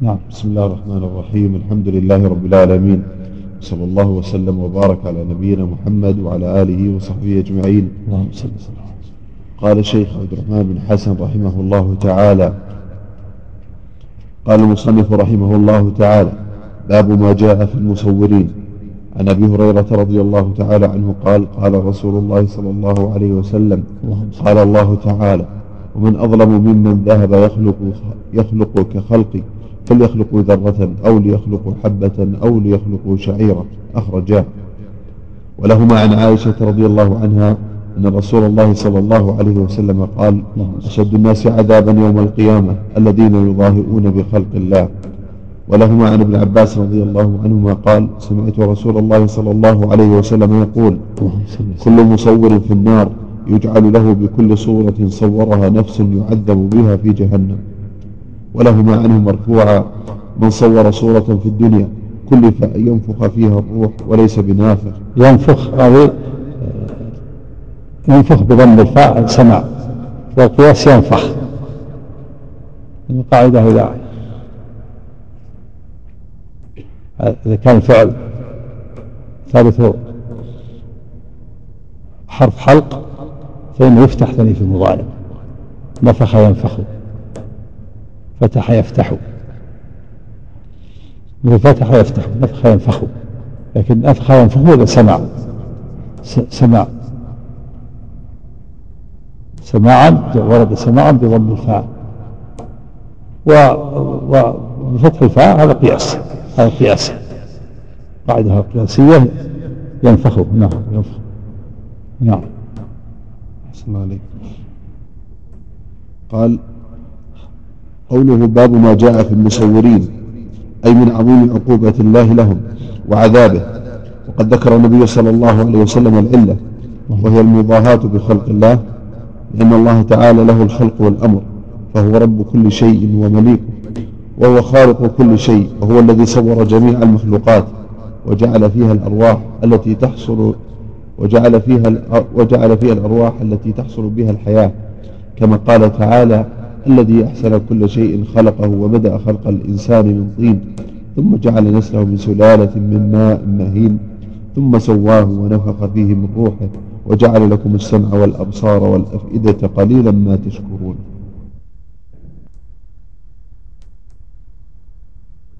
نعم بسم الله الرحمن الرحيم. الحمد لله رب العالمين. صلى الله وسلم وبارك على نبينا محمد وعلى آله وصحبه أجمعين. اللهم صل وسلم. قال الشيخ عبد الرحمن بن حسن رحمه الله تعالى قال المصنف رحمه الله تعالى باب ما جاء في المصورين. عن أبي هريرة رضي الله تعالى عنه قال قال رسول الله صلى الله عليه وسلم قال الله تعالى ومن أظلم ممن ذهب يخلق يخلق كخلقي فليخلقوا ذرة أو ليخلقوا حبة أو ليخلقوا شعيرة. أخرجاه. ولهما عن عائشة رضي الله عنها أن رسول الله صلى الله عليه وسلم قال أشد الناس عذابا يوم القيامة الذين يضاهئون بخلق الله. ولهما عن ابن عباس رضي الله عنهما قال سمعت رسول الله صلى الله عليه وسلم يقول كل مصور في النار يجعل له بكل صورة صورها نفس يعذب بها في جهنم. ولهما عنه مرفوعا. من صور صورة في الدنيا كلف أن ينفخ فيها الروح وليس بنافخ. ينفخ هذه ينفخ بضم الفاء سمع والقياس ينفخ. القاعدة إذا إذا كان الفعل ثالثه حرف حلق فإنه يفتح ثاني في المضارع. نفخ ينفخ. فتح يفتح. مثل فتح يفتح نفخ ينفخ. لكن نفخ ينفخ هذا سمع سمع سماعا ورد سماعا بضم الفاء. وبفتح الفاء هذا قياس. هذا قياس. قاعدة قياسية ينفخ. نعم ينفخ. نعم. الله عليك قال قوله باب ما جاء في المصورين أي من عظيم عقوبة الله لهم وعذابه وقد ذكر النبي صلى الله عليه وسلم العلة وهي المضاهاة بخلق الله لأن الله تعالى له الخلق والأمر فهو رب كل شيء ومليكه وهو خالق كل شيء وهو الذي صور جميع المخلوقات وجعل فيها الأرواح التي تحصل وجعل فيها وجعل فيها الأرواح التي تحصل بها الحياة كما قال تعالى الذي أحسن كل شيء خلقه وبدأ خلق الإنسان من طين ثم جعل نسله من سلالة من ماء مهين ثم سواه ونفخ فيه من روحه وجعل لكم السمع والأبصار والأفئدة قليلا ما تشكرون.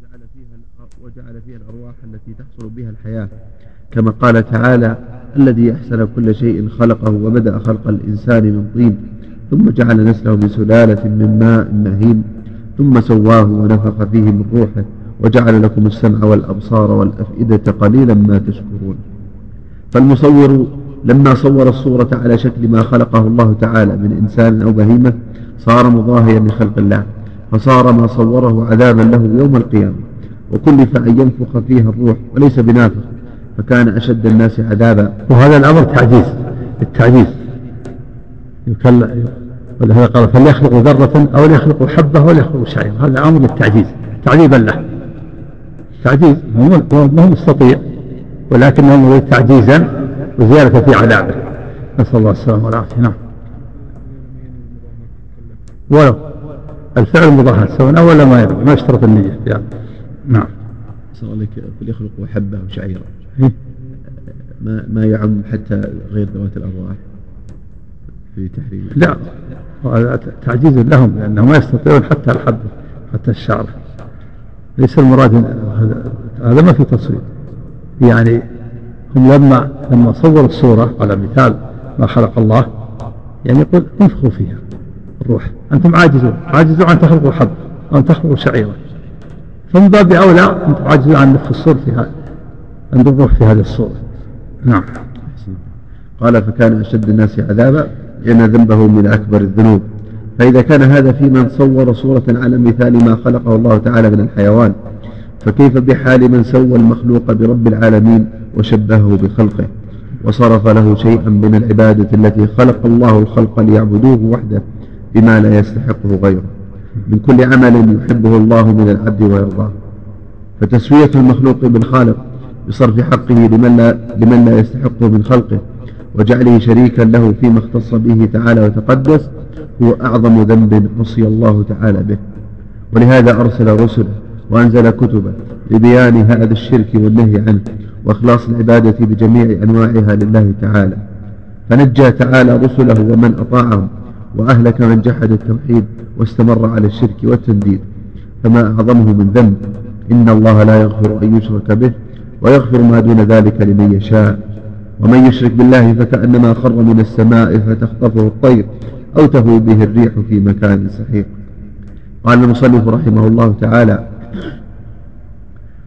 وجعل فيها, وجعل فيها الأرواح التي تحصل بها الحياة. كما قال تعالى الذي أحسن كل شيء خلقه وبدأ خلق الإنسان من طين. ثم جعل نسله من سلالة من ماء مهين ثم سواه ونفخ فيه من روحه وجعل لكم السمع والأبصار والأفئدة قليلا ما تشكرون. فالمصور لما صور الصورة على شكل ما خلقه الله تعالى من إنسان أو بهيمة صار مضاهيا لخلق الله فصار ما صوره عذابا له يوم القيامة. وكلف أن ينفخ فيها الروح وليس بنافخ فكان أشد الناس عذابا. وهذا الأمر تعجيز التعجيز ولهذا قال فليخلق ذرة أو ليخلق حبة أو ليخلق شعير. هذا أمر للتعجيز تعذيبا له. تعجيز ما هو مستطيع ولكنه يريد تعجيزا وزيادة في عذابه. نسأل الله السلامة والعافية. نعم. ولو الفعل مضاهاة سواء أو ولا ما يبقى ما يشترط النية. يعني. نعم. صار لك فليخلق حبة أو شعيرة إيه؟ ما ما يعم حتى غير ذوات الأرواح. في تحريم لا هذا تعجيز لهم لأنهم ما يستطيعون حتى الحد حتى الشعر. ليس المراد هذا ما في تصوير. يعني هم لما لما صوروا الصورة على مثال ما خلق الله يعني يقول انفخوا فيها الروح. أنتم عاجزون عاجزون أن تخلقوا حب أو أن تخلقوا شعيرا فمن باب أولى أنتم عاجزون عن نفخ الصور في هذا أن الروح في هذه الصورة. نعم. قال فكان أشد الناس عذابا لأن ذنبه من أكبر الذنوب. فإذا كان هذا في من صور صورة على مثال ما خلقه الله تعالى من الحيوان فكيف بحال من سوى المخلوق برب العالمين وشبهه بخلقه؟ وصرف له شيئا من العبادة التي خلق الله الخلق ليعبدوه وحده بما لا يستحقه غيره. من كل عمل يحبه الله من العبد ويرضاه. فتسوية المخلوق بالخالق بصرف حقه لمن لا, لمن لا يستحقه من خلقه. وجعله شريكا له فيما اختص به تعالى وتقدس هو أعظم ذنب عصي الله تعالى به. ولهذا أرسل رسله وأنزل كتبه لبيان هذا الشرك والنهي عنه وإخلاص العبادة بجميع أنواعها لله تعالى. فنجى تعالى رسله ومن أطاعهم وأهلك من جحد التوحيد واستمر على الشرك والتنديد. فما أعظمه من ذنب إن الله لا يغفر أن يشرك به ويغفر ما دون ذلك لمن يشاء. ومن يشرك بالله فكأنما خر من السماء فتخطفه الطير أو تهوي به الريح في مكان سحيق قال المصنف رحمه الله تعالى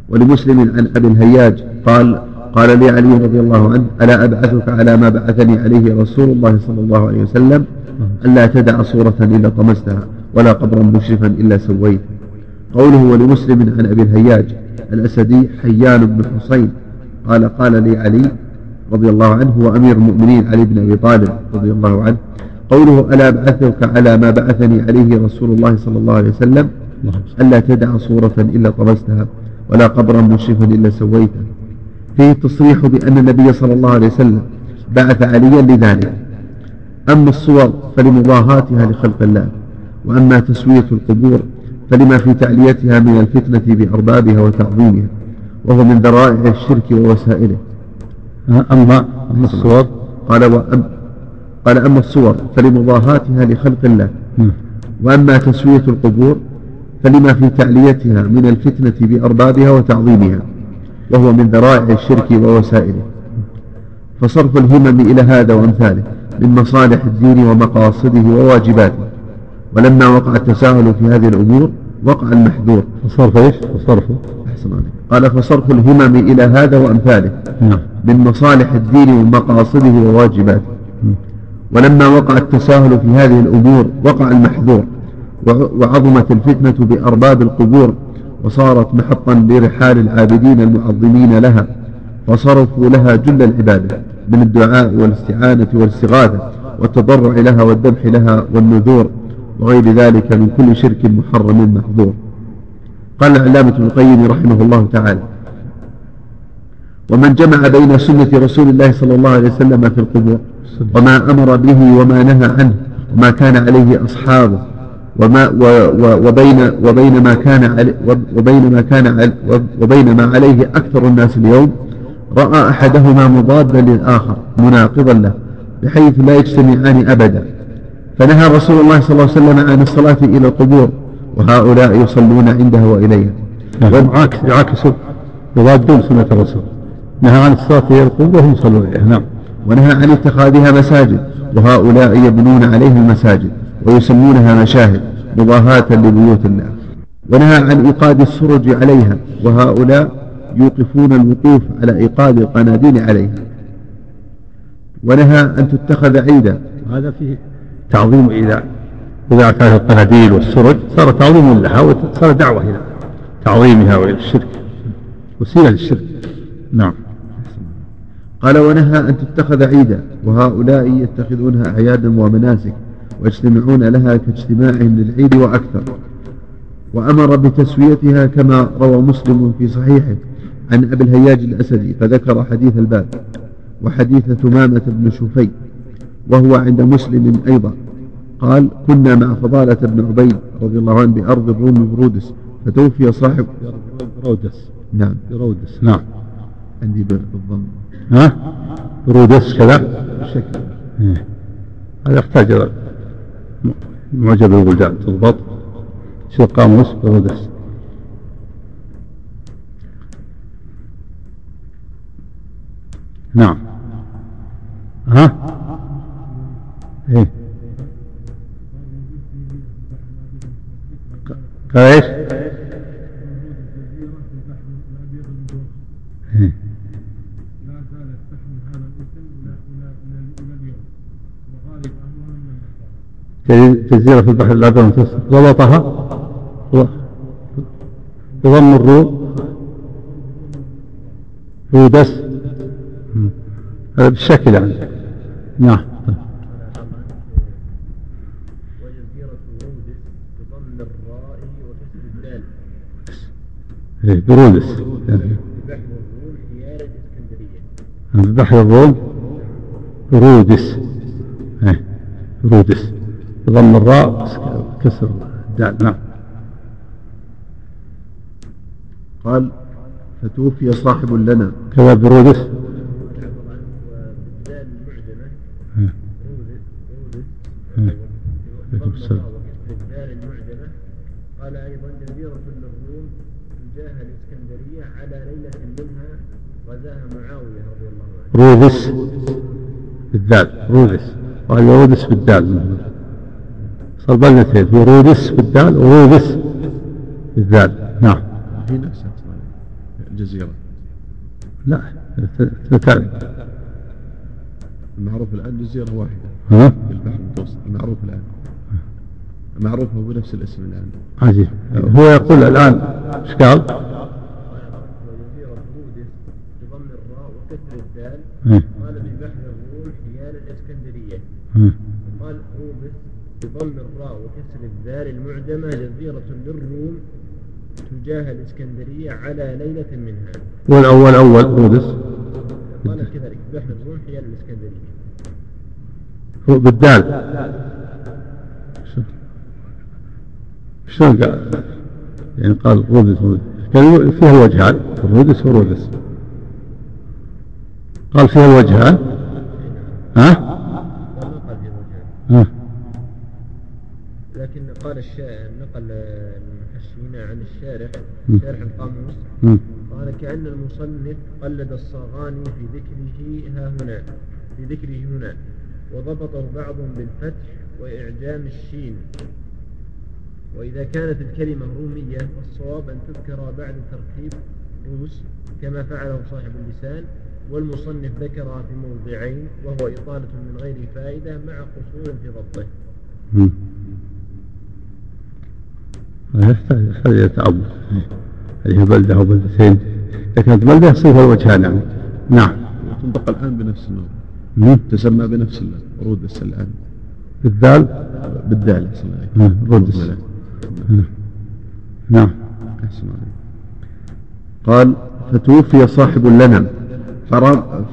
ولمسلم عن أبي الهياج قال قال لي علي رضي الله عنه ألا أبعثك على ما بعثني عليه رسول الله صلى الله عليه وسلم ألا تدع صورة إلا طمستها ولا قبرا مشرفا إلا سويته قوله ولمسلم عن أبي الهياج الأسدي حيان بن حسين قال قال لي علي رضي الله عنه هو أمير المؤمنين علي بن أبي طالب رضي الله عنه. قوله ألا أبعثك على ما بعثني عليه رسول الله صلى الله عليه وسلم ألا تدع صورة إلا طمستها ولا قبرا مشرفا إلا سويته. فيه التصريح بأن النبي صلى الله عليه وسلم بعث عليا لذلك. أما الصور فلمضاهاتها لخلق الله وأما تسوية القبور فلما في تعليتها من الفتنة بأربابها وتعظيمها وهو من ذرائع الشرك ووسائله. أما أما الصور قال وأم قال أما الصور فلمضاهاتها لخلق الله. وأما تسوية القبور فلما في تعليتها من الفتنة بأربابها وتعظيمها وهو من ذرائع الشرك ووسائله. فصرف الهمم إلى هذا وأمثاله من مصالح الدين ومقاصده وواجباته. ولما وقع التساهل في هذه الأمور وقع المحذور. فصرف إيش؟ أحسن عليك. قال فصرف الهمم إلى هذا وأمثاله. نعم. من مصالح الدين ومقاصده وواجباته. ولما وقع التساهل في هذه الأمور وقع المحذور وعظمت الفتنة بأرباب القبور وصارت محطا لرحال العابدين المعظمين لها فصرفوا لها جل العبادة من الدعاء والاستعانة والاستغاثة والتضرع لها والذبح لها والنذور وغير ذلك من كل شرك محرم محظور. قال العلامة ابن القيم رحمه الله تعالى ومن جمع بين سنة رسول الله صلى الله عليه وسلم في القبور وما أمر به وما نهى عنه وما كان عليه أصحابه وما وبين وبين ما كان وبين ما كان وبين ما عليه أكثر الناس اليوم رأى أحدهما مضادا للآخر مناقضا له بحيث لا يجتمعان أبدا. فنهى رسول الله صلى الله عليه وسلم عن الصلاة إلى القبور وهؤلاء يصلون عندها وإليها يعاكس يعاكسوا يضادون سنة الرسول. نهى عن الصلاة إلى القبور وهم يصلون إليها نعم. ونهى عن اتخاذها مساجد. وهؤلاء يبنون عليها المساجد ويسمونها مشاهد مضاهاة لبيوت الله ونهى عن إيقاد السرج عليها وهؤلاء يوقفون الوقوف على إيقاد القناديل عليها. ونهى أن تتخذ عيدا. هذا فيه تعظيم إذا إذا كانت القناديل والسرج صار تعظيم لها وصار دعوة إلى تعظيمها وإلى الشرك وسيلة للشرك. نعم. قال ونهى أن تتخذ عيدا وهؤلاء يتخذونها أعيادا ومناسك ويجتمعون لها كاجتماعهم للعيد وأكثر. وأمر بتسويتها كما روى مسلم في صحيحه عن أبي الهياج الأسدي فذكر حديث الباب وحديث ثمامة بن شفي وهو عند مسلم أيضا. قال كنا مع فضالة بن عبيد رضي الله عنه بأرض الروم برودس فتوفي صاحب برودس. نعم. برودس نعم. عندي بالضم. ها؟ برودس كذا؟ إيه. هذا يحتاج معجب البلدان. تضبط. شو قاموس برودس نعم. ها؟ إيه. إيش؟ جزيرة في البحر الأبيض المتوسط ضبطها بضم الروم رودس هذا بالشكل يعني. نعم. إيه برودس. بحر الروم برودس. إيه برودس. بضم الراء كسر. الدال نعم. قال فتوفي صاحب لنا. كذا برودس قال أيضا جزيره للروم تجاه الاسكندريه على ليله منها غزاها معاويه رضي الله عنه. رودس بالذال رودس. وهذا رودس بالدال صار بلدتين في رودس بالدال ورودس بالذال نعم. في نفسها الجزيرة لا اثنتان المعروف الآن جزيرة واحدة. ها؟ في البحر المتوسط. المعروف الآن. معروف هو بنفس الاسم الآن. عجيب. هو يقول الآن إيش قال؟ وجزيرة رودس بضم الراء وكسر الدال إيه. قال في بحر الروم حيال الاسكندريه إيه. وقال روبس بضم الراء وكسر الذال المعجمه جزيرة للروم تجاه الإسكندرية على ليلة منها. والأول أول رودس قال كذلك بحر الروم حيال الإسكندرية. هو بالدال. شلون قال؟ يعني قال رودس رودس كان فيها الوجهان رودس ورودس قال فيها الوجهان ها؟ في وجهه ها؟ لكن قال الشاعر نقل المحشين عن الشارح. شارح القاموس. قال كأن المصنف قلد الصغاني في ذكره ها هنا في ذكره هنا وضبطه بعضهم بالفتح وإعجام الشين. وإذا كانت الكلمة رومية فالصواب أن تذكر بعد ترتيب روس كما فعله صاحب اللسان. والمصنف ذكرها في موضعين وهو إطالة من غير فائدة مع قصور في ضبطه. م. يحتاج تعود هذه بلدة أو بلدتين. إذا كانت بلدة يصير فيها الوجهان يعني نعم. تنطق الآن بنفس النوع. تسمى بنفس رودس الآن. بالذال بالدال أحسن عليك م. رودس م. نعم. أحسن عليك قال فتوفي صاحب لنا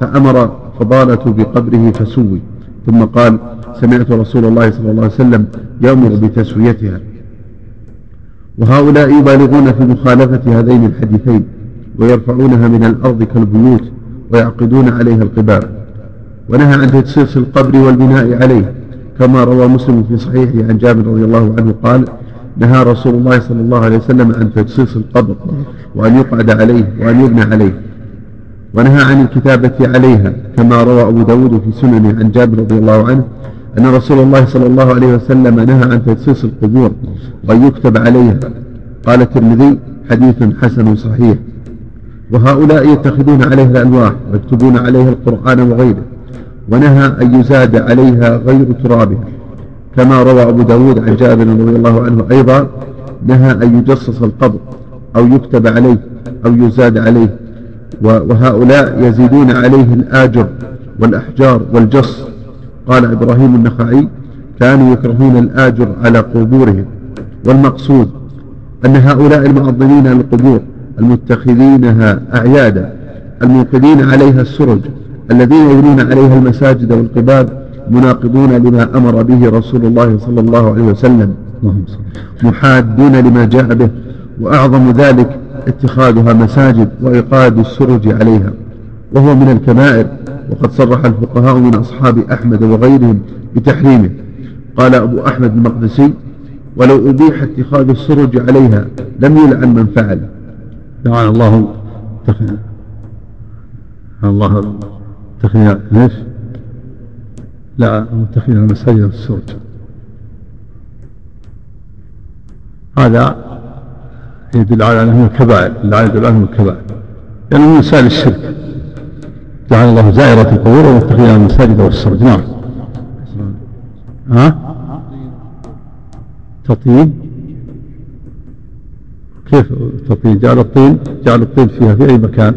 فأمر فضالة بقبره فسوي. ثم قال سمعت رسول الله صلى الله عليه وسلم يأمر بتسويتها. وهؤلاء يبالغون في مخالفة هذين الحديثين ويرفعونها من الأرض كالبيوت ويعقدون عليها القباب ونهى عن تجسيس القبر والبناء عليه كما روى مسلم في صحيحه عن جابر رضي الله عنه قال نهى رسول الله صلى الله عليه وسلم عن تجسيس القبر وأن يقعد عليه وأن يبنى عليه. ونهى عن الكتابة عليها كما روى أبو داود في سننه عن جابر رضي الله عنه أن رسول الله صلى الله عليه وسلم نهى عن تجسيس القبور وأن يكتب عليها. قال الترمذي حديث حسن صحيح. وهؤلاء يتخذون عليها الألواح ويكتبون عليها القرآن وغيره. ونهى أن يزاد عليها غير ترابها. كما روى أبو داود عن جابر رضي الله عنه أيضا نهى أن يجصص القبر أو يكتب عليه أو يزاد عليه. وهؤلاء يزيدون عليه الآجر والأحجار والجص. قال إبراهيم النخعي كانوا يكرهون الآجر على قبورهم. والمقصود أن هؤلاء المعظمين للقبور المتخذينها أعيادا الموقدين عليها السرج الذين يبنون عليها المساجد والقباب مناقضون لما أمر به رسول الله صلى الله عليه وسلم محادون لما جاء به وأعظم ذلك اتخاذها مساجد وإيقاد السرج عليها. وهو من الكبائر وقد صرح الفقهاء من أصحاب أحمد وغيرهم بتحريمه. قال أبو أحمد المقدسي ولو أبيح اتخاذ السرج عليها لم يلعن من فعل. لعن الله تخيل الله تخيل ليش؟ لا متخذين المساجد والسرج هذا يدل على أنه الكبائر لا يدل على أنه الكبائر لأنه من مسائل الشرك. جعل الله زائرة القبور ومتخذين المساجد والسرج. نعم. ها؟ تطيب. كيف تطيب؟ جعل الطين جعل الطين فيها في أي مكان؟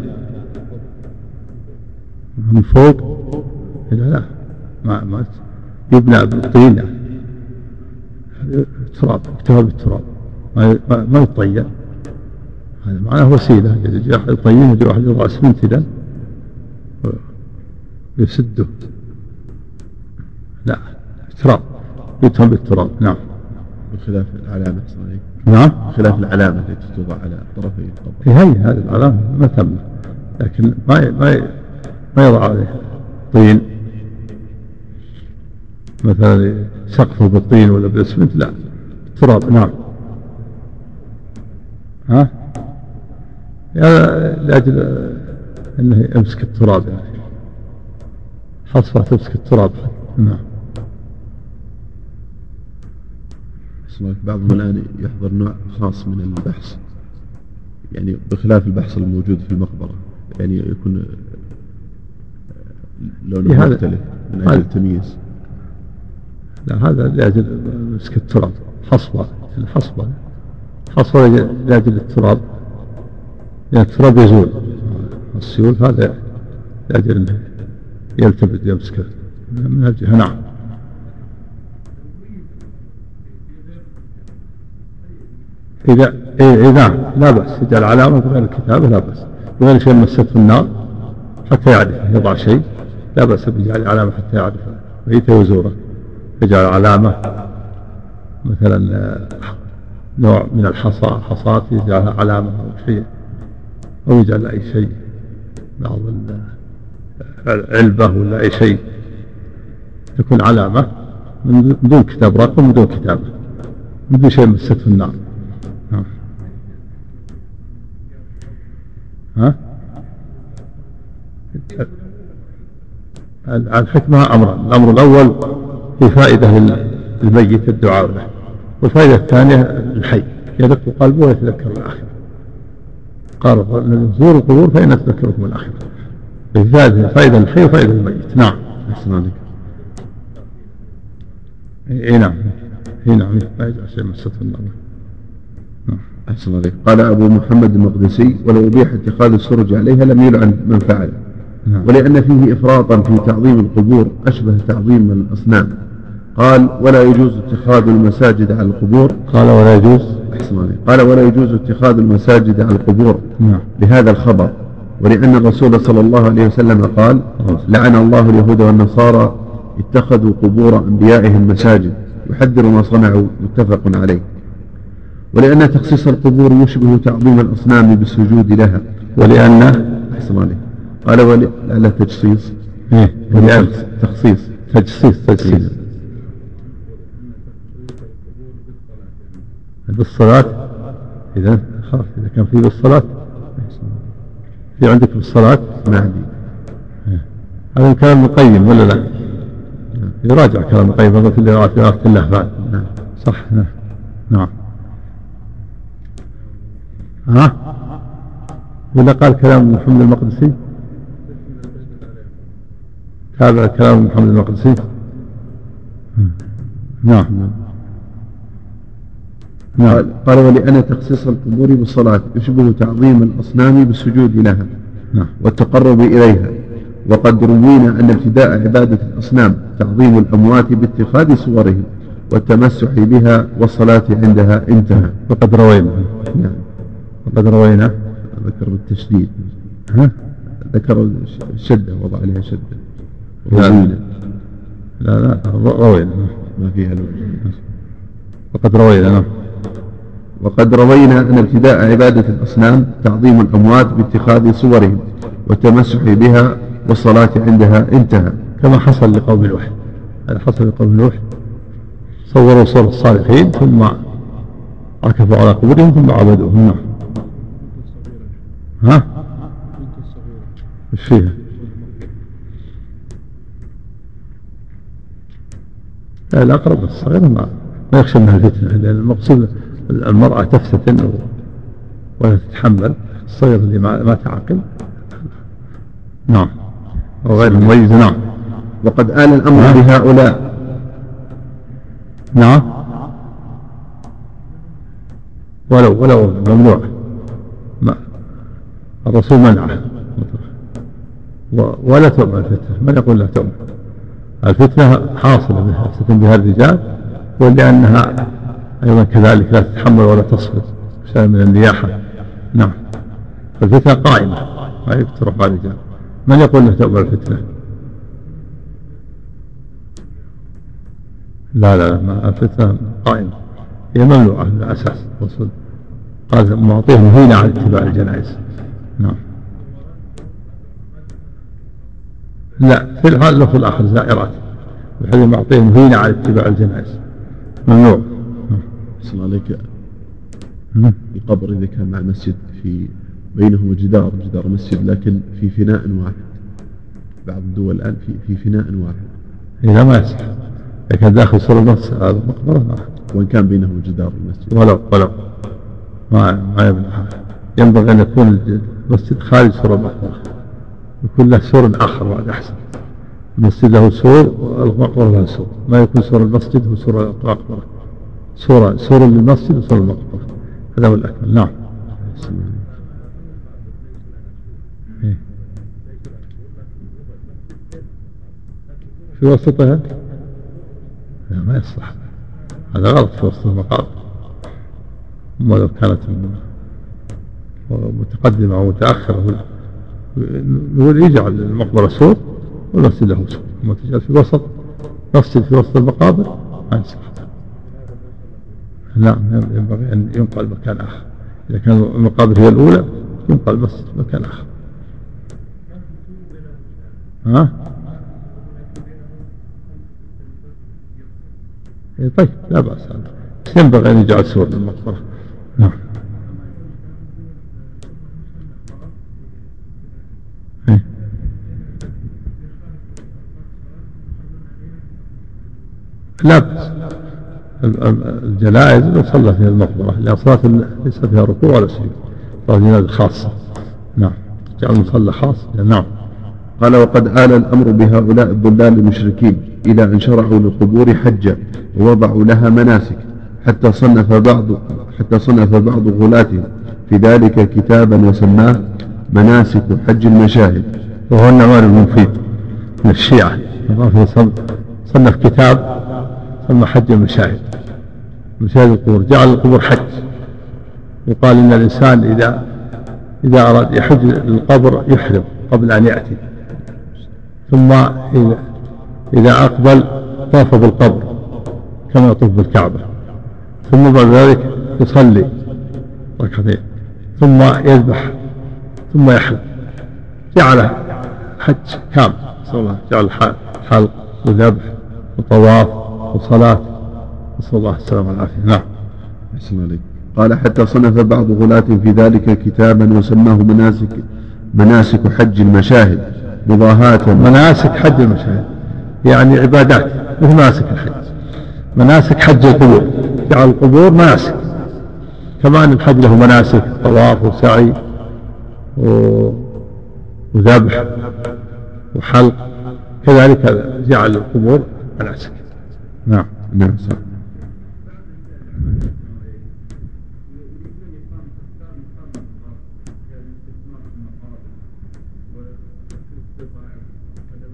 من فوق لا لا. ما ما يبنى بالطين. يعني تراب اكتفى بالتراب. ما ما يطين. هذا معناه وسيلة. يجي أحد يطين يجي واحد اسمنت له. يسده. لا تراب يتهم بالتراب نعم. بخلاف العلامة نعم. خلاف العلامة التي توضع على طرفي. القبر هي هذه العلامة ما تم. لكن ما ما ما يضع عليه طين. مثلا سقفه بالطين ولا بالاسمنت لا. تراب نعم. ها؟ لأجل أنه يمسك التراب يعني. حصفة تمسك التراب. نعم. بعضهم الآن يحضر نوع خاص من البحث يعني بخلاف البحث الموجود في المقبرة يعني يكون لونه مختلف من أجل التمييز. لا هذا لأجل مسك التراب. حصبة الحصبة حصبة لأجل التراب. لأن التراب يزول. السيول هذا لأجل أنه يلتفت يمسكه. من الجهة نعم. إذا إيه نعم. لا بأس. يجعل علامة غير الكتابة لا بأس. وغير شيء مسته النار حتى يعرف يضع شيء. لا بأس بجعل علامة حتى يعرف بيته وزوره. يجعل علامة مثلا آه، نوع من الحصى حصاة يجعلها علامة أو شيء أو يجعل أي شيء. بعض العلبة ولا أي شيء. تكون علامة من دون كتاب رقم من دون كتابة من دون شيء مسته النار. ها. ها. الحكمة أمران. الأمر الأول في فائدة للميت الدعاء له والفائدة الثانية الحي. يدق قلبه ويتذكر الآخرة. قال زوروا القبور فإن تذكركم الآخرة. فائدة فائدة للحي وفائدة للميت نعم. أحسن عليك. اي نعم. اي نعم. فائدة شيء مسته النار نعم. أحسن عليك. قال أبو محمد المقدسي ولو أبيح اتخاذ السرج عليها لم يلعن من فعل. نعم. ولأن فيه إفراطا في تعظيم القبور أشبه تعظيم الأصنام. قال ولا يجوز اتخاذ المساجد على القبور. قال ولا يجوز. قال ولا يجوز اتخاذ المساجد على القبور. نعم. لهذا الخبر. ولأن الرسول صلى الله عليه وسلم قال لعن الله اليهود والنصارى اتخذوا قبور أنبيائهم مساجد يحذر ما صنعوا متفق عليه. ولأن تخصيص القبور يشبه تعظيم الأصنام بالسجود لها. ولأن؟ أحسن عليه قال ولأن تجصيص. إيه. ولأن تخصيص. تجصيص تجصيص. بالصلاة إذا خلاص إذا كان في بالصلاة في عندك بالصلاة ما عندي. هذا كلام مقيم ولا لا؟ يراجع كلام قلت اللي رأت في وقت الله بعد. نعم. صح. نعم. نعم. ها؟ ولا قال كلام محمد المقدسي؟ تابع كلام محمد المقدسي؟ نعم. نعم. قال ولأن تخصيص القبور بالصلاة يشبه تعظيم الأصنام بالسجود لها نعم. والتقرب إليها وقد روينا أن ابتداء عبادة الأصنام تعظيم الأموات باتخاذ صورهم والتمسح بها والصلاة عندها انتهى. وقد روينا. نعم. وقد روينا. ذكر بالتشديد. ها؟ ذكر الشدة وضع عليها شدة. روينا لا لا روينا. ما فيها لون وقد روينا. نعم وقد روينا أن ابتداء عبادة الأصنام تعظيم الأموات باتخاذ صورهم والتمسح بها والصلاة عندها انتهى. كما حصل لقوم نوح. هذا حصل لقوم نوح. صوروا صور الصالحين ثم ركبوا على قبورهم ثم عبدوهم. نعم. ها؟ إيش فيها؟ لا الأقرب الصغير ما ما يخشى منها الفتنة. لأن المقصود المرأة تفتتن ولا تتحمل الصغير اللي ما تعقل. نعم. وغير المميز نعم. وقد آل الأمر نعم. بهؤلاء. نعم. ولو ولو ممنوع. ما الرسول منعه ولا تؤمن الفتنة. من يقول لا تؤمن؟ الفتنة حاصلة بها بها الرجال ولأنها أيضا كذلك لا تتحمل ولا تصبر شيء من النياحة. نعم. فالفتنة قائمة. ما تروح على الرجال من يقول انها تؤمر الفتنة؟ لا لا ما الفتنة قائمة. هي ممنوعة من الأساس الرسول قال معطيه مهينة عن اتباع الجنائز. نعم. لا في الحال في الآخر زائرات. وحديث معطيه مهينة عن اتباع الجنائز. ممنوع. صلى عليك. القبر إذا كان مع مسجد في بينه جدار جدار مسجد لكن في فناء واحد. بعض الدول الآن في في فناء واحد. إذا ما يصح. كان داخل سور النص هذا مقبرة ما وإن كان بينه جدار المسجد. ولو ولو. ما ما ينبغي أن يكون المسجد خارج سور المقبرة يكون له سور آخر بعد أحسن. المسجد له سور والمقبرة لها سور. ما يكون سور المسجد هو سور المقبرة سورة سور للمسجد وسور المقبرة هذا هو الأكمل. نعم. إيه. في وسطها لا ما يصلح. هذا غلط. في وسط المقابر أما لو كانت متقدمة أو متأخرة. نقول يجعل المقبرة سور والمسجد له سور. أما تجعل في وسط مسجد في وسط المقابر ما يصلح. نعم ينبغي أن ينقل مكان آخر. إذا كان المقابر هي الأولى ينقل المسجد مكان آخر. ها؟ إيه، طيب لا بأس هذا. بس ينبغي أن يجعل سور للمقبرة. نعم. إيه. لا بأس. الجنائز يصلى فيها المقبرة لأن صلاة ليس فيها ركوع ولا سجود صلاة جنائز خاصة. نعم. جعل المصلى خاص. نعم. قال وقد آل الأمر بهؤلاء الضلال المشركين إلى أن شرعوا للقبور حجا ووضعوا لها مناسك حتى صنف بعض حتى صنف بعض غلاتهم في ذلك كتابا وسماه مناسك حج المشاهد. وهو النعمان المفيد من الشيعة. صنف كتاب سمى حج المشاهد مشاهد القبور جعل القبور حج. يقال إن الإنسان إذا إذا أراد يحج للقبر يحرم قبل أن يأتي. ثم إذا أقبل طاف بالقبر كما يطوف بالكعبة. ثم بعد ذلك يصلي ركعتين. ثم يذبح ثم يحلق جعله حج كامل. الله جعل حلق وذبح وطواف. وصلاة نسأل الله السلامة والعافية. نعم. أحسن عليك قال حتى صنف بعض غلاة في ذلك كتابا وسماه مناسك مناسك حج المشاهد. مضاهاة. مناسك حج المشاهد. يعني عبادات مثل مناسك الحج. مناسك حج القبور. جعل القبور مناسك. كما أن الحج له مناسك طواف وسعي وذبح وحلق. كذلك جعل القبور مناسك. نعم نعم صح.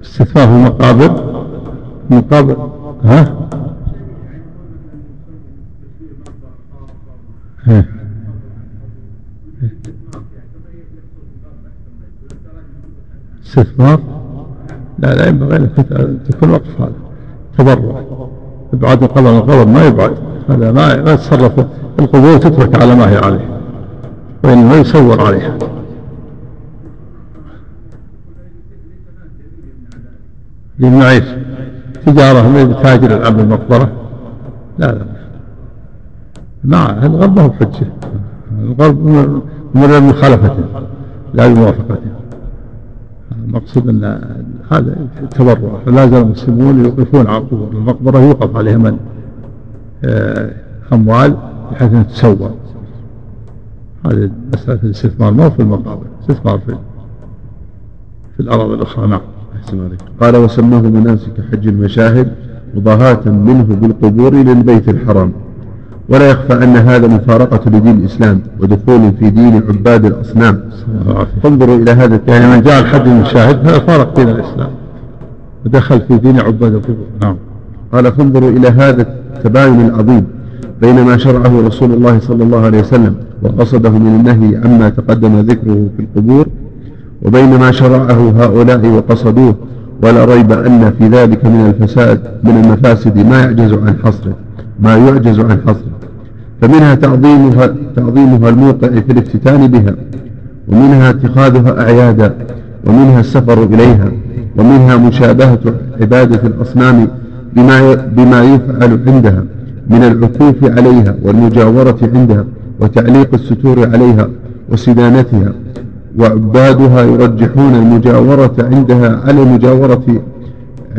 استثمار في المقابر مقابر ها؟ استثمار لا لا ينبغي أن تكون وقف هذا. تبرع. ابعاد القبر عن القبر ما يبعد هذا ما ما يتصرف القبور تترك على ما هي عليه وإنما يصور عليها. للمعيش. تجارة ما بتاجر العب المقبرة؟ لا لا. ما الغرب ما هو بحجة. الغرب من مخالفته لا بموافقته. المقصود أن هذا تبرع. فلا زال المسلمون يوقفون على قبور المقبرة يوقف عليها من؟ آه، أموال بحيث ان تسوى هذه مسألة الاستثمار ما في المقابر استثمار في في الأراضي الأخرى. نعم. أحسن عليك. قال وسماه مناسك حج المشاهد مضاهاة منه بالقبور للبيت الحرام. ولا يخفى أن هذا مفارقة لدين الإسلام ودخول في دين عباد الأصنام. فانظروا إلى هذا يعني من جاء الحد المشاهد هذا فارق دين الإسلام. ودخل في دين عباد القبور. نعم. قال فانظروا إلى هذا التباين العظيم بين ما شرعه رسول الله صلى الله عليه وسلم وقصده من النهي عما تقدم ذكره في القبور وبين ما شرعه هؤلاء وقصدوه ولا ريب أن في ذلك من الفساد من المفاسد ما يعجز عن حصره ما يعجز عن حصره. فمنها تعظيمها, تعظيمها الموقع في الافتتان بها ومنها اتخاذها أعيادا ومنها السفر إليها ومنها مشابهة عبادة الأصنام بما بما يفعل عندها من العكوف عليها والمجاورة عندها وتعليق الستور عليها وسدانتها وعبادها يرجحون المجاورة عندها على المجاورة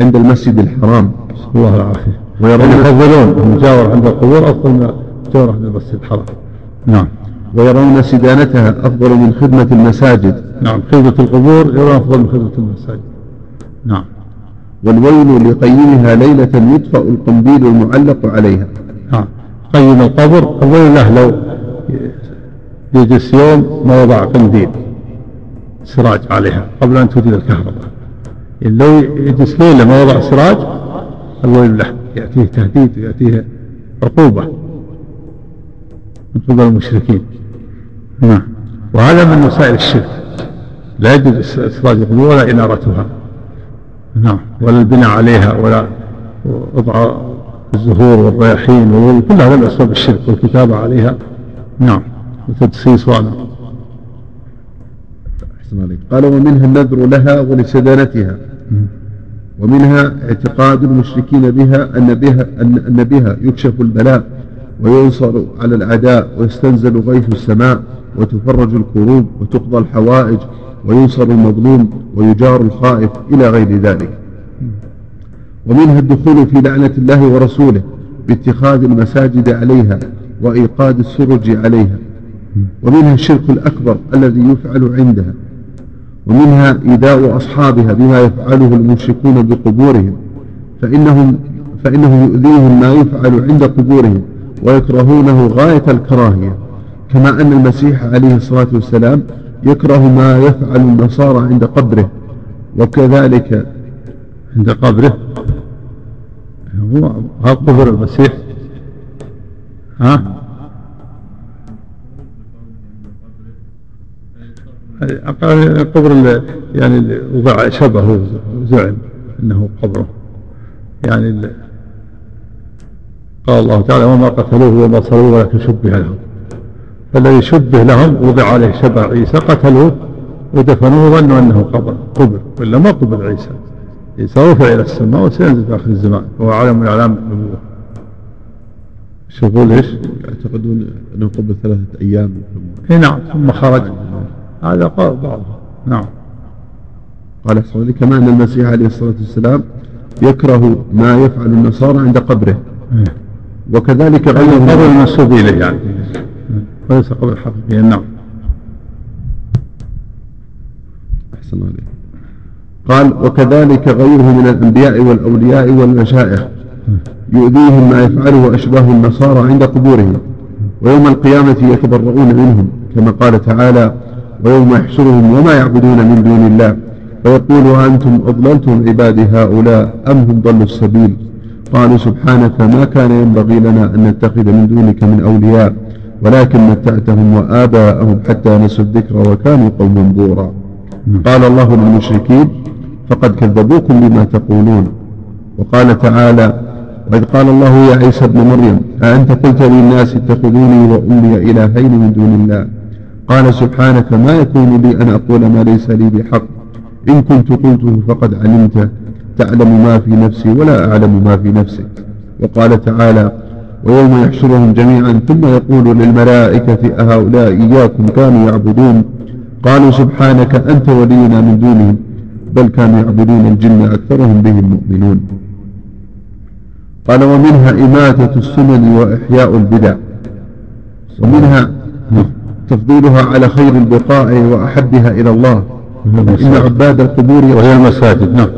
عند المسجد الحرام. الله العافية ويرون يفضلون المجاورة عند القبور أفضل عند المسجد الحرام نعم. ويرون سدانتها أفضل من خدمة المساجد. نعم. خدمة القبور يرون أفضل من خدمة المساجد. نعم. والويل لقيمها ليلة يطفأ القنديل المعلق عليها. نعم. قيم القبر الويل له لو يجلس يوم ما وضع قنديل سراج عليها قبل أن توجد الكهرباء. لو يجلس ليلة ما وضع سراج الويل له يأتيه تهديد ويأتيه عقوبة. من قبل المشركين. نعم. وهذا من وسائل الشرك. لا يجوز إسراج القبور ولا إنارتها. نعم. ولا البناء عليها ولا وضع الزهور والرياحين كل هذا من أسباب الشرك والكتابة عليها. نعم. وتدسيس وأنا قال ومنها النذر لها ولسدانتها. ومنها اعتقاد المشركين بها أن بها أن بها يكشف البلاء. وينصر على الأعداء ويستنزل غيث السماء وتفرج الكروب وتقضى الحوائج وينصر المظلوم ويجار الخائف إلى غير ذلك. ومنها الدخول في لعنة الله ورسوله باتخاذ المساجد عليها وإيقاد السرج عليها. ومنها الشرك الأكبر الذي يفعل عندها. ومنها إيذاء أصحابها بما يفعله المشركون بقبورهم فإنهم فإنه يؤذيهم ما يفعل عند قبورهم. ويكرهونه غاية الكراهية كما أن المسيح عليه الصلاة والسلام يكره ما يفعل النصارى عند قبره وكذلك عند قبره. هو قبر المسيح. ها؟ قبر يعني وضع شبهه وزعم أنه قبره. يعني قال الله تعالى وما قتلوه وما صلوه ولكن شبه لهم. فالذي شبه لهم وضع عليه شبه عيسى قتلوه ودفنوه وظنوا أنه قبر قبر ولا ما قبر عيسى. عيسى رفع إلى السماء وسينزل في آخر الزمان هو علم من أعلام النبوة. شوفوا ليش؟ يعتقدون أنه قبل ثلاثة أيام. إي نعم ثم خرج. هذا قال بعضهم. نعم. قال صلى كما أن المسيح عليه الصلاة والسلام يكره ما يفعل النصارى عند قبره. إيه. وكذلك غير القبر المنسوب إليه يعني. وليس قبر حقيقي نعم. أحسن عليك قال وكذلك غيره من الأنبياء والأولياء والمشائخ يؤذيهم ما يفعله أشباه النصارى عند قبورهم ويوم القيامة يتبرؤون منهم كما قال تعالى ويوم يحشرهم وما يعبدون من دون الله فيقول أنتم أضللتم عبادي هؤلاء أم هم ضلوا السبيل؟ قالوا سبحانك ما كان ينبغي لنا أن نتخذ من دونك من أولياء ولكن متعتهم وآباءهم حتى نسوا الذكر وكانوا قوما بورا. قال الله للمشركين فقد كذبوكم بما تقولون. وقال تعالى وإذ قال الله يا عيسى ابن مريم أأنت قلت للناس اتخذوني وأمي إلهين من دون الله؟ قال سبحانك ما يكون لي أن أقول ما ليس لي بحق. إن كنت قلته فقد علمت. تعلم ما في نفسي ولا أعلم ما في نفسك. وقال تعالى ويوم يحشرهم جميعا ثم يقول للملائكة أهؤلاء إياكم كانوا يعبدون؟ قالوا سبحانك أنت ولينا من دونهم بل كانوا يعبدون الجن أكثرهم بهم مؤمنون. قال ومنها إماتة السنن وإحياء البدع. ومنها تفضيلها على خير البقاع وأحبها إلى الله. إن عباد القبور وهي المساجد نعم.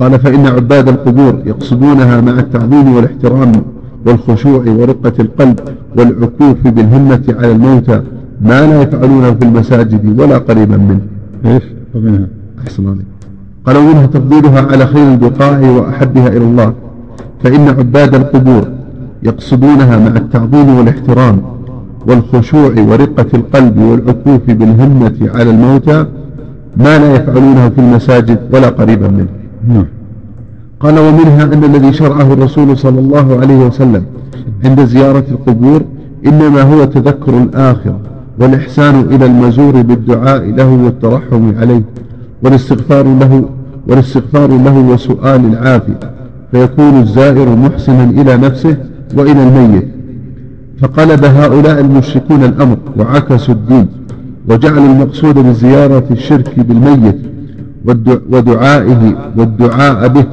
قال فإن عباد القبور يقصدونها مع التعظيم والاحترام والخشوع ورقة القلب والعكوف بالهمة على الموتى ما لا يفعلونه في المساجد ولا قريبا منه. إيش؟ ومنها؟ أحسن عليك قال ومنها تفضيلها على خير البقاع وأحبها إلى الله. فإن عباد القبور يقصدونها مع التعظيم والاحترام والخشوع ورقة القلب والعكوف بالهمة على الموتى ما لا يفعلونه في المساجد ولا قريبا منه. نعم. قال ومنها أن الذي شرعه الرسول صلى الله عليه وسلم عند زيارة القبور إنما هو تذكر الآخرة والإحسان إلى المزور بالدعاء له والترحم عليه والاستغفار له والاستغفار له وسؤال العافية فيكون الزائر محسنا إلى نفسه وإلى الميت. فقلب هؤلاء المشركون الأمر وعكسوا الدين وجعلوا المقصود بزيارة الشرك بالميت ودعائه والدعاء به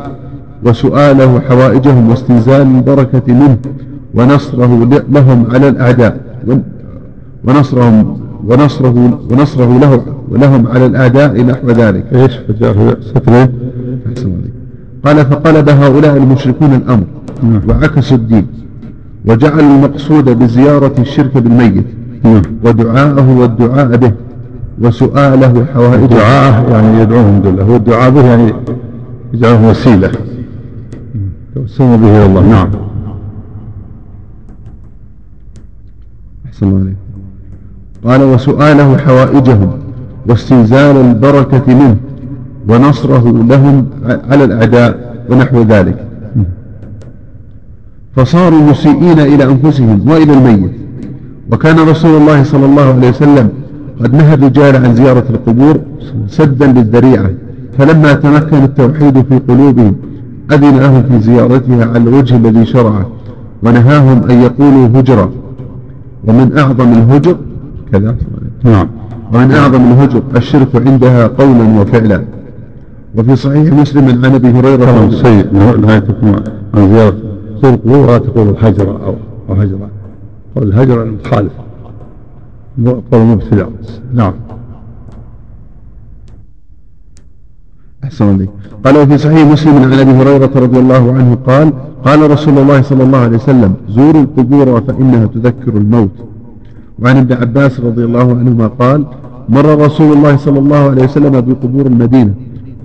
وسؤاله حوائجهم واستنزال البركة منه ونصره لهم على الأعداء ونصرهم ونصره ونصره له ولهم على الأعداء نحو ذلك. إيش؟ سترين؟ قال فقلب هؤلاء المشركون الأمر نعم. وعكسوا الدين وجعلوا المقصود بزيارة الشرك بالميت نعم. ودعاءه والدعاء به وسؤاله حوائجه دعاءه يعني يدعوهم بالله والدعاء به يعني يجعله وسيلة. توسلوا به إلى الله. نعم. أحسن الله عليك. قال وسؤاله حوائجهم واستنزال البركة منه ونصره لهم على الأعداء ونحو ذلك. فصاروا مسيئين إلى أنفسهم وإلى الميت. وكان رسول الله صلى الله عليه وسلم قد نهى الرجال عن زيارة القبور سدا للذريعة فلما تمكن التوحيد في قلوبهم أذن لهم في زيارتها على الوجه الذي شرعه ونهاهم أن يقولوا هجرا ومن أعظم الهجر كذا. نعم. ومن أعظم الهجر الشرك عندها قولا وفعلا. وفي صحيح مسلم عن أبي هريرة سيد نهايتكم عن زيارة. القبور ولا تقول الحجر أو هجرة. قول الهجر المخالف قول المبتدع نعم. أحسن عليك قال وفي صحيح مسلم عن أبي هريرة رضي الله عنه قال قال رسول الله صلى الله عليه وسلم زوروا القبور فإنها تذكر الموت. وعن ابن عباس رضي الله عنهما قال مر رسول الله صلى الله عليه وسلم بقبور المدينة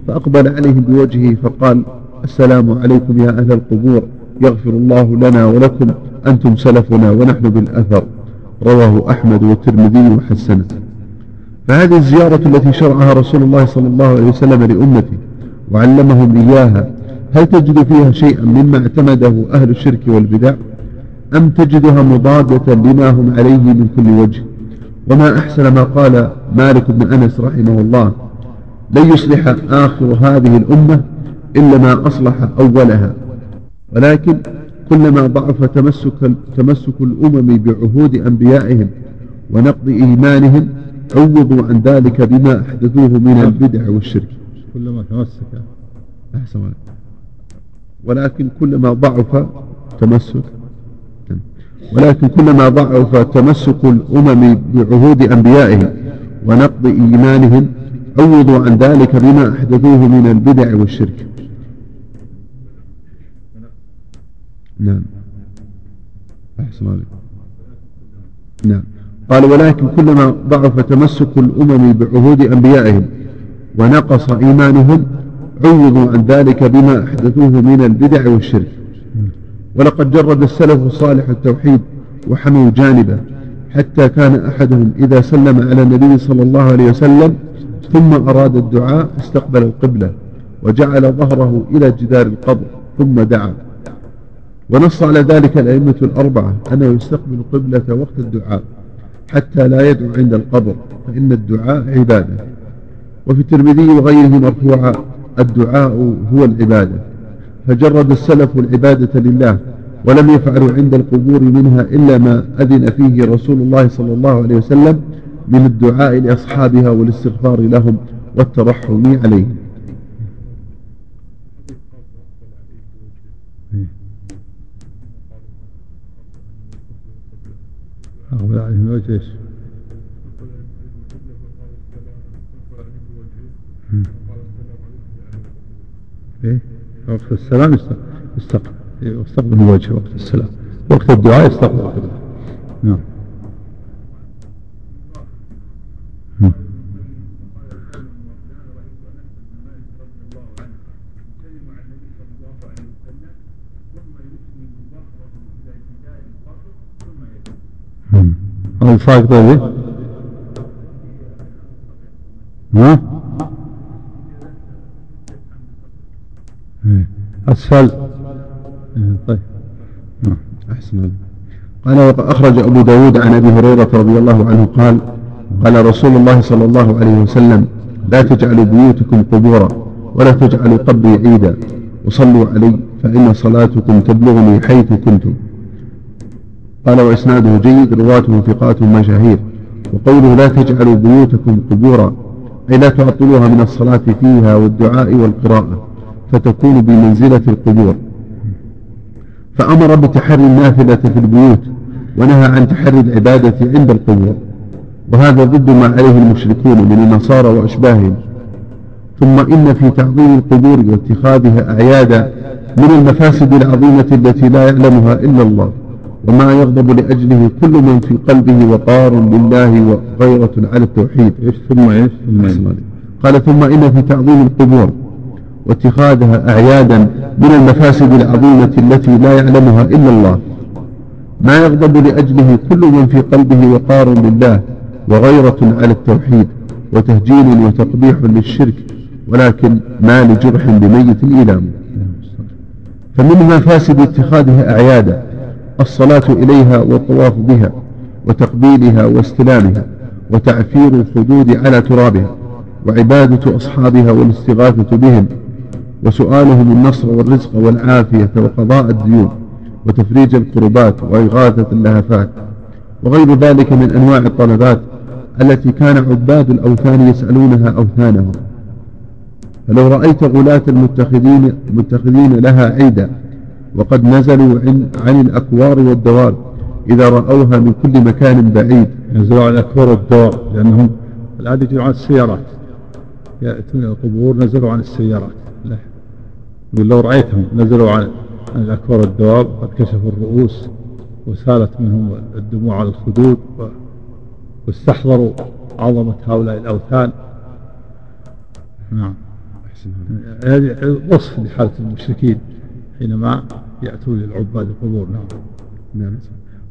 فأقبل عليهم بوجهه فقال السلام عليكم يا أهل القبور يغفر الله لنا ولكم أنتم سلفنا ونحن بالأثر. رواه أحمد والترمذي وحسنه. فهذه الزيارة التي شرعها رسول الله صلى الله عليه وسلم لأمته وعلمهم إياها هل تجد فيها شيئا مما اعتمده أهل الشرك والبدع؟ أم تجدها مضادة لما هم عليه من كل وجه؟ وما أحسن ما قال مالك بن أنس رحمه الله لن يصلح آخر هذه الأمة إلا ما أصلح أولها. ولكن كلما ضعف تمسك, تمسك الأمم بعهود أنبيائهم ونقض إيمانهم عوضوا عن ذلك بما أحدثوه من البدع والشرك. كلما تمسك. أحسن ولكن كلما ضعف تمسك. ولكن كلما ضعف تمسك الأمم بعهود أنبيائهم ونقض إيمانهم عوضوا عن ذلك بما أحدثوه من البدع والشرك. نعم. أحسن عليك. نعم. قال ولكن كلما ضعف تمسك الأمم بعهود أنبيائهم ونقص إيمانهم عوضوا عن ذلك بما أحدثوه من البدع والشرك. ولقد جرد السلف الصالح التوحيد وحموا جانبه حتى كان أحدهم إذا سلم على النبي صلى الله عليه وسلم ثم أراد الدعاء استقبل القبلة وجعل ظهره إلى جدار القبر ثم دعا. ونص على ذلك الأئمة الأربعة أنه يستقبل قبلة وقت الدعاء حتى لا يدعو عند القبر فإن الدعاء عبادة. وفي الترمذي وغيره مرفوعا الدعاء هو العبادة. فجرد السلف العبادة لله ولم يفعلوا عند القبور منها إلا ما أذن فيه رسول الله صلى الله عليه وسلم من الدعاء لأصحابها والاستغفار لهم والترحم عليهم. أقبل عليهم وجه إيش؟ إيه؟ وقت السلام يستقبل يستقبل الوجه وقت السلام. وقت الدعاء يستقبل نعم. الفائق هذه ها؟ أسفل. طيب. أحسن قال وأخرج أبو داود عن أبي هريرة رضي الله عنه قال قال رسول الله صلى الله عليه وسلم لا تجعلوا بيوتكم قبورا ولا تجعلوا قبري عيدا. وصلوا علي فإن صلاتكم تبلغني حيث كنتم. قال وإسناده جيد رواته ثقات مشاهير وقوله لا تجعلوا بيوتكم قبورا أي لا تعطلوها من الصلاة فيها والدعاء والقراءة فتكون بمنزلة القبور. فأمر بتحري النافلة في البيوت ونهى عن تحري العبادة عند القبور. وهذا ضد ما عليه المشركون من النصارى وأشباههم. ثم إن في تعظيم القبور واتخاذها أعيادا من المفاسد العظيمة التي لا يعلمها إلا الله. وما يغضب لأجله كل من في قلبه وقار لله وغيرة على التوحيد. إيش ثم إيش؟ ثم قال ثم إن في تعظيم القبور واتخاذها أعيادا من المفاسد العظيمة التي لا يعلمها إلا الله. ما يغضب لأجله كل من في قلبه وقار لله وغيرة على التوحيد وتهجين وتقبيح للشرك ولكن ما لجرح بميت إيلام فمن مفاسد اتخاذها أعيادا الصلاة إليها والطواف بها وتقبيلها واستلامها وتعفير الخدود على ترابها وعبادة أصحابها والاستغاثة بهم وسؤالهم النصر والرزق والعافية وقضاء الديون وتفريج الكربات وإغاثة اللهفات وغير ذلك من أنواع الطلبات التي كان عباد الأوثان يسألونها أوثانهم. فلو رأيت غلاة المتخذين, المتخذين لها عيدا وقد نزلوا عن, عن الأكوار والدوار إذا رأوها من كل مكان بعيد. نزلوا عن الأكوار والدوار لأنهم الآن يجوا عن السيارات. يأتون القبور نزلوا عن السيارات. لا. يقول لو رأيتهم نزلوا عن, عن الأكوار والدواب قد كشفوا الرؤوس وسالت منهم الدموع على الخدود واستحضروا عظمة هؤلاء الأوثان. نعم. هذه وصف لحالة المشركين. حينما يأتون للعباد القبور نعم. نعم.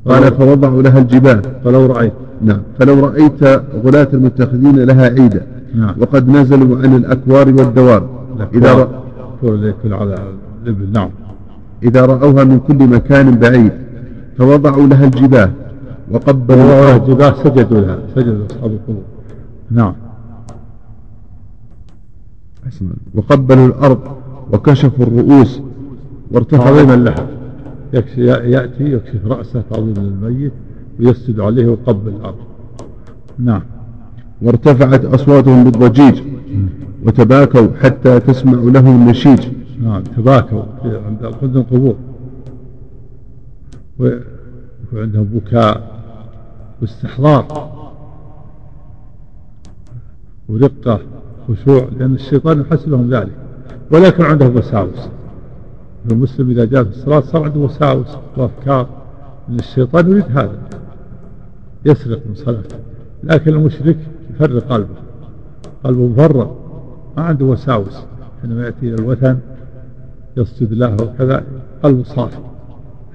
قال فوضعوا لها الجبال. فلو رأيت. نعم. فلو رأيت غلاة المتخذين لها عيدا. نعم. وقد نزلوا عن الأكوار والدوار. إذا رأوا على الإبل. نعم. إذا رأوها من كل مكان بعيد فوضعوا لها الجباه وقبلوا لها الجباه سجدوا لها سجدوا أصحاب القبور. نعم. وقبلوا الأرض وكشفوا الرؤوس. تعظيما لها. يكشي يأتي يكشف رأسه تعظيما للميت ويسجد عليه ويقبل الأرض. نعم. وارتفعت أصواتهم بالضجيج. وتباكوا حتى تسمع لهم النشيج. نعم تباكوا عند القبور. وعندهم بكاء واستحضار. ورقة خشوع لأن الشيطان يحس لهم ذلك. ولكن عندهم وساوس المسلم إذا جاء في الصلاة صار عنده وساوس وأفكار. أن الشيطان يريد هذا يسرق من صلاته. لكن المشرك يفرق قلبه. قلبه مفرغ ما عنده وساوس. حينما يأتي إلى الوثن يسجد له وكذا قلبه صافي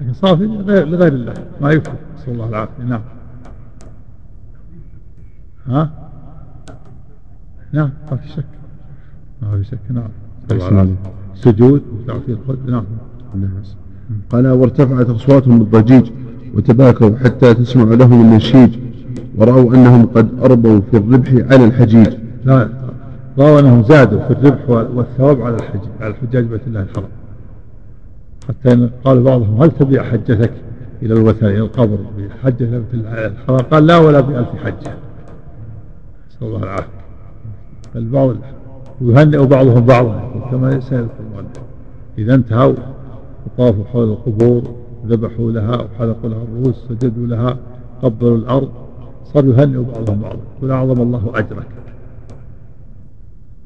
لكن صافي لغير الله ما يفهم نسأل الله العافية. نعم. ها؟ نعم ما في شك. ما في شك. نعم. سجود وتعطي الخد نعم. قال وارتفعت أصواتهم بالضجيج وتباكوا حتى تسمع لهم النشيج ورأوا أنهم قد أربوا في الربح على الحجيج. لا رأوا أنهم زادوا في الربح والثواب على الحج على الحجاج بيت الله الحرام. حتى قال بعضهم هل تبيع حجتك إلى الوثن إلى القبر بحجة بيت الله الحرام؟ قال لا ولا بألف حجة. نسأل الله العافية. البعض ويهنئ بعضهم بعضا كما سيذكر إذا انتهوا وطافوا حول القبور ذبحوا لها وحلقوا لها الرؤوس سجدوا لها قبلوا الأرض صاروا يهنئوا بعضهم بعضا. يقول أعظم الله أجرك.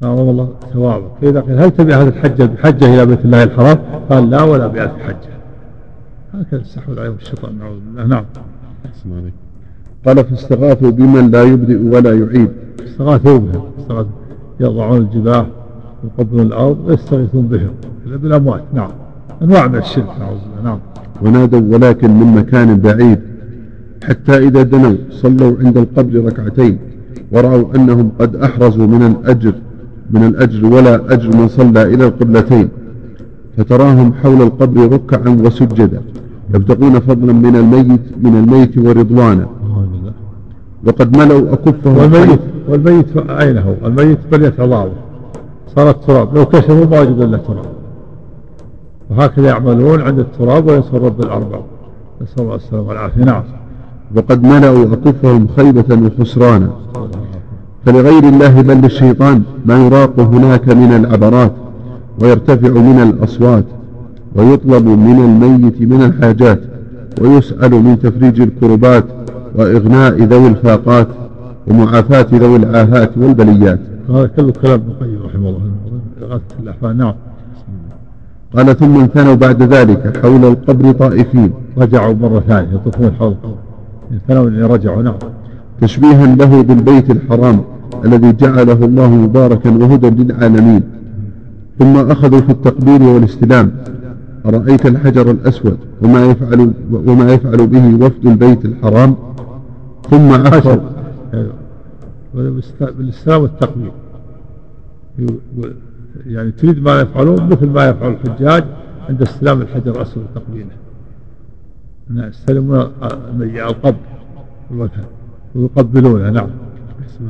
أعظم الله ثوابك. فإذا قيل هل تبي هذه الحجة بحجة إلى بيت الله الحرام؟ قال لا ولا بألف حجة. هكذا استحوذ عليهم الشيطان نعوذ بالله. نعم. قال فاستغاثوا بمن لا يبدئ ولا يعيد. استغاثوا بهم. استغاثوا. يضعون الجباه ويقبلون الأرض ويستغيثون بهم بالأموات. نعم. أنواع من الشرك نعوذ بالله. نعم. ونادوا ولكن من مكان بعيد. حتى إذا دنوا صلوا عند القبر ركعتين ورأوا أنهم قد أحرزوا من الأجر من الأجر ولا أجر من صلى إلى القبلتين. فتراهم حول القبر ركعا وسجدا يبتغون فضلا من الميت من الميت ورضوانا وقد ملوا أكفهم والميت والميت هو؟ الميت بل يتضاوى صار التراب لو كشفوا ما وجدوا إلا تراب. وهكذا يعملون عند التراب وينصر رب الأرباب نسأل الله السلامة والعافية. نعم. وقد ملأوا أكفهم خيبة وخسرانا. فلغير الله بل للشيطان ما يراق هناك من العبرات ويرتفع من الأصوات ويطلب من الميت من الحاجات ويسأل من تفريج الكربات وإغناء ذوي الفاقات ومعافاة ذوي العاهات والبليات. هذا كله كلام ابن القيم رحمه الله. إغاثة الأحفاد نعم. قال ثم انثنوا بعد ذلك حول القبر طائفين. رجعوا مرة ثانية يطوفون حول القبر. انثنوا اللي رجعوا نعم. تشبيها له بالبيت الحرام الذي جعله الله مباركا وهدى للعالمين. ثم أخذوا في التقبيل والاستلام. أرأيت الحجر الأسود وما يفعل وما يفعل به وفد البيت الحرام؟ ثم عفوا بالاستلام والتقبيل يعني تريد ما يفعلون مثل ما يفعل الحجاج عند استلام الحجر الأسود وتقبيله يستلمون القبر ويقبلونه نعم.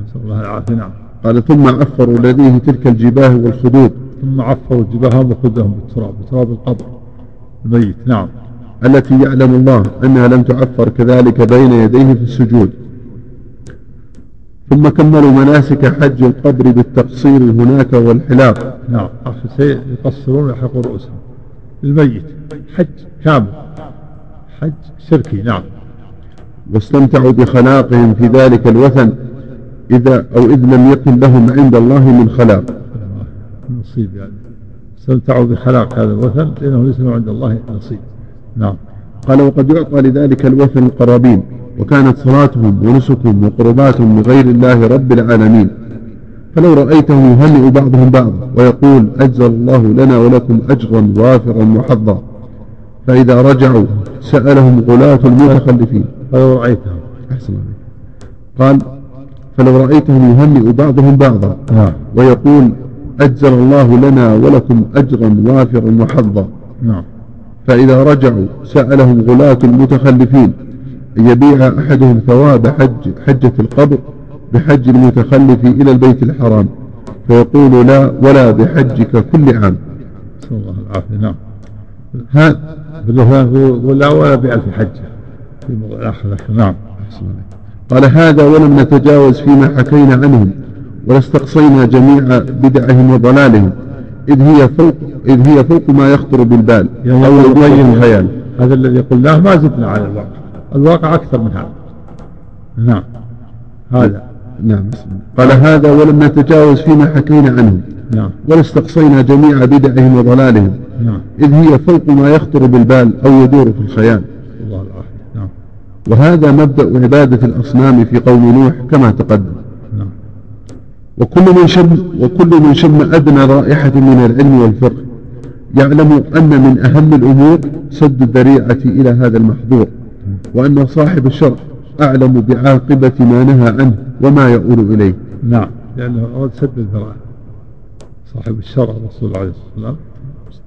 نسأل الله العافية نعم. قال ثم عفروا لديه تلك الجباه والخدود. ثم عفروا جباههم وخدهم بالتراب بتراب القبر. الميت نعم. التي يعلم الله أنها لم تعفر كذلك بين يديه في السجود. ثم كملوا مناسك حج القبر بالتقصير هناك والحلاق. نعم يقصرون ويحلقون رؤوسهم. الميت حج كامل. حج شركي نعم. واستمتعوا بخلاقهم في ذلك الوثن إذا أو إذ لم يكن لهم عند الله من خلاق. نصيب يعني. استمتعوا بخلاق هذا الوثن لأنه ليس عند الله نصيب. نعم. قال وقد يعطى لذلك الوثن القرابين وكانت صلاتهم ونسكهم وقرباتهم لغير الله رب العالمين. فلو رأيتهم يهنئ بعضهم بعضا ويقول أجزل الله لنا ولكم أجرا وافرا محظا فإذا رجعوا سألهم غلاة المتخلفين. فلو رأيتهم. أحسن قال فلو رأيتهم يهنئ بعضهم بعضا نعم. ويقول أجزل الله لنا ولكم أجرا وافرا وحظا. نعم. فإذا رجعوا سألهم غلاة المتخلفين أن يبيع أحدهم ثواب حج حجة القبر بحج المتخلف إلى البيت الحرام فيقول لا ولا بحجك كل عام. نسأل الله العافية نعم. هذا لا ولا بألف حجة. في الآخر نعم. قال هذا ولم نتجاوز فيما حكينا عنهم ولا استقصينا جميع بدعهم وضلالهم. إذ هي فوق إذ هي فوق ما يخطر بالبال. يعني أو يبين الخيال هذا الذي قلناه ما زدنا على الواقع. الواقع أكثر من هذا. نعم. هذا. نعم. قال هذا ولم نتجاوز فيما حكينا عنهم نعم. ولا استقصينا جميع بدعهم وضلالهم. نعم. إذ هي فوق ما يخطر بالبال أو يدور في الخيال الله العافية نعم. وهذا مبدأ عبادة الأصنام في قوم نوح كما تقدم. وكل من شم وكل من شم أدنى رائحة من العلم والفقه يعلم أن من أهم الأمور سد الذريعة إلى هذا المحظور وأن صاحب الشرع أعلم بعاقبة ما نهى عنه وما يؤول إليه. نعم. لأنه أراد سد الذرائع. صاحب الشرع الرسول عليه الصلاة والسلام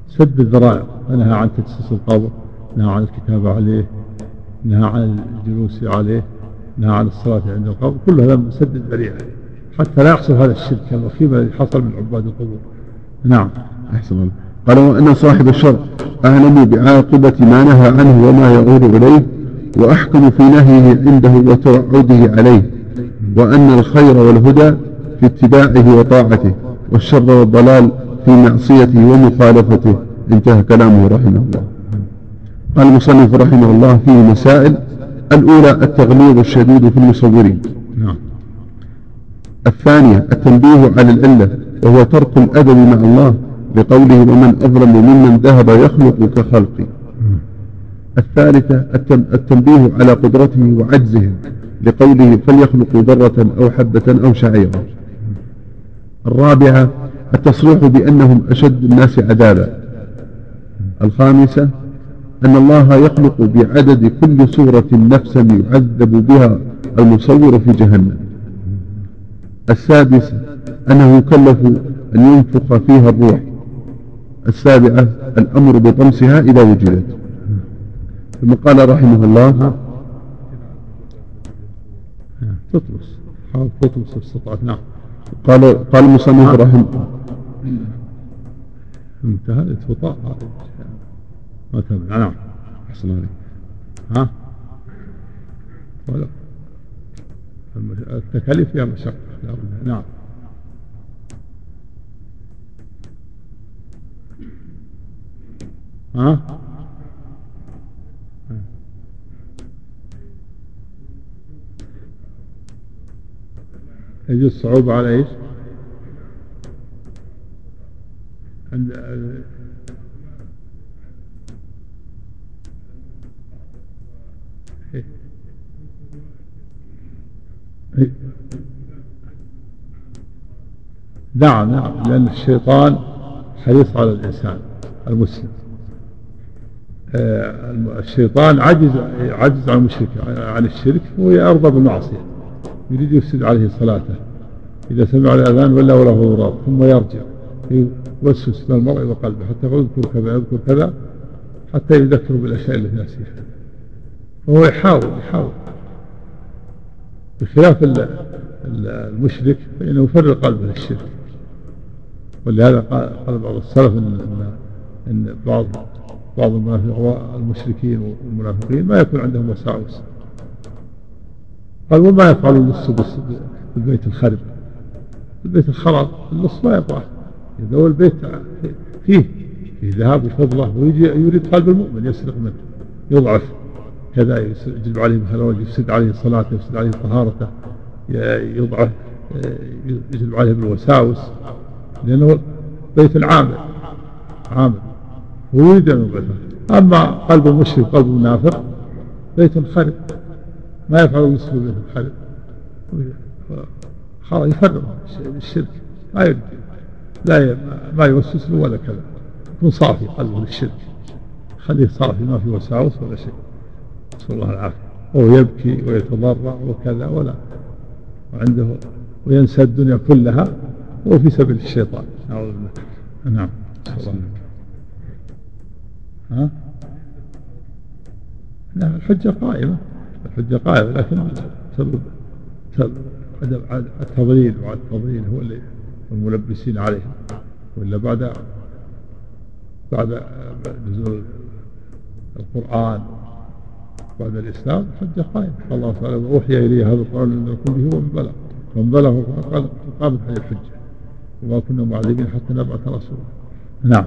سد الذرائع ونهى عن تجسيس القبر نهى عن الكتابة عليه نهى عن الجلوس عليه نهى عن الصلاة عند القبر كل هذا سد الذريعة. حتى لا يحصل هذا الشرك الوخيم الذي حصل من عباد القبور. نعم. أحسن الله. قال وأن صاحب الشر أعلم بعاقبة ما نهى عنه وما يعود إليه وأحكم في نهيه عنده وتوعده عليه وأن الخير والهدى في اتباعه وطاعته والشر والضلال في معصيته ومخالفته. انتهى كلامه رحمه الله. قال المصنف رحمه الله فيه مسائل الأولى التغليظ الشديد في المصورين. الثانية التنبيه على العلة وهو ترك الأدب مع الله بقوله ومن أظلم ممن ذهب يخلق كخلقي الثالثة التنبيه على قدرته وعجزه لقوله فليخلقوا ذرة أو حبة أو شعيرا. الرابعة التصريح بأنهم أشد الناس عذابا. الخامسة أن الله يخلق بعدد كل صورة نفسا يعذب بها المصور في جهنم. السادسة أنه يكلف أن ينفخ فيها الروح. السابعة الأمر بطمسها إذا وجدت. ثم قال رحمه الله تطمس. حاول تطمس استطعت نعم. قال قال المصنف رحمه انتهى الاتفاق هذه ما تمنع نعم. أحسن عليك. ها؟ ولا التكاليف فيها لا بد نعم. ها؟ يجوز الصعوبة على إيش؟ عند نعم نعم لأن الشيطان حريص على الإنسان المسلم. آه، الشيطان عجز عجز عن المشرك عن الشرك ويرضى بالمعصية يريد يفسد عليه صلاته. إذا سمع الأذان ولا وله ضراب ثم يرجع يوسوس من المرء وقلبه حتى يقول اذكر كذا اذكر كذا حتى يذكر بالأشياء التي نسيها وهو يحاول يحاول. بخلاف المشرك فإنه يفرغ قلبه للشرك. ولهذا قال بعض السلف إن, إن بعض بعض المشركين والمنافقين ما يكون عندهم وساوس. قال وما يفعل اللص بالبيت الخرب؟ البيت الخرب اللص ما يبغاه. إذا هو البيت فيه فيه ذهب وفضة ويجي يريد قلب المؤمن يسرق منه يضعف. كذا يجلب عليه مثلا يفسد عليه صلاته يفسد عليه طهارته يضعف يجلب عليه بالوساوس. لأنه بيت العامل عامل ويريد أن يضعفه أما قلب المشرك قلب المنافق بيت خرب ما يفعل المسلم بيت الخرب خلاص يفرغ الشرك. ما يريد. لا ما يوسوس له ولا كذا. يكون صافي قلبه للشرك. خليه صافي ما في وساوس ولا شيء. نسأل الله العافية. وهو يبكي ويتضرع وكذا ولا. وعنده وينسى الدنيا كلها. وهو في سبيل الشيطان. نعوذ بالله. نعم. ها؟ نعم الحجة قائمة. الحجة قائمة لكن سبب التضليل وعلى التضليل هو اللي الملبسين عليهم. وإلا بعد بعد نزول القرآن بعد الإسلام حجة قائمة. الله تعالى أوحي إلي هذا القرآن لنكون به ومن بلغ. من بلغ قال قامت هذه الحجة. وما كنا معذبين حتى نبعث رسولا. نعم.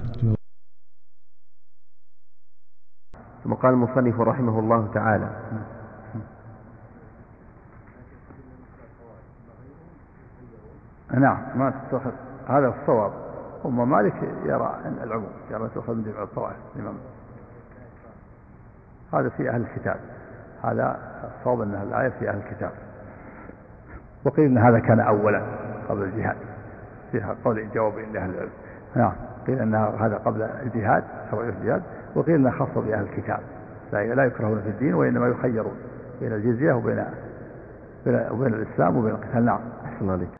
ثم قال المصنف رحمه الله تعالى. نعم ما تتخذ هذا الصواب. أم مالك يرى العموم يرى تؤخذ من جمع الطوائف الإمام هذا في أهل الكتاب. هذا الصواب أن الآية في أهل الكتاب. وقيل أن هذا كان أولا قبل الجهاد. فيها قول جواب لأهل العلم. نعم. قيل أن هذا قبل الجهاد شرعية الجهاد وقيل أنه خاص بأهل الكتاب. لا لا يكرهون في الدين وإنما يخيرون بين الجزية وبين وبين الإسلام وبين القتال. نعم. أحسن عليك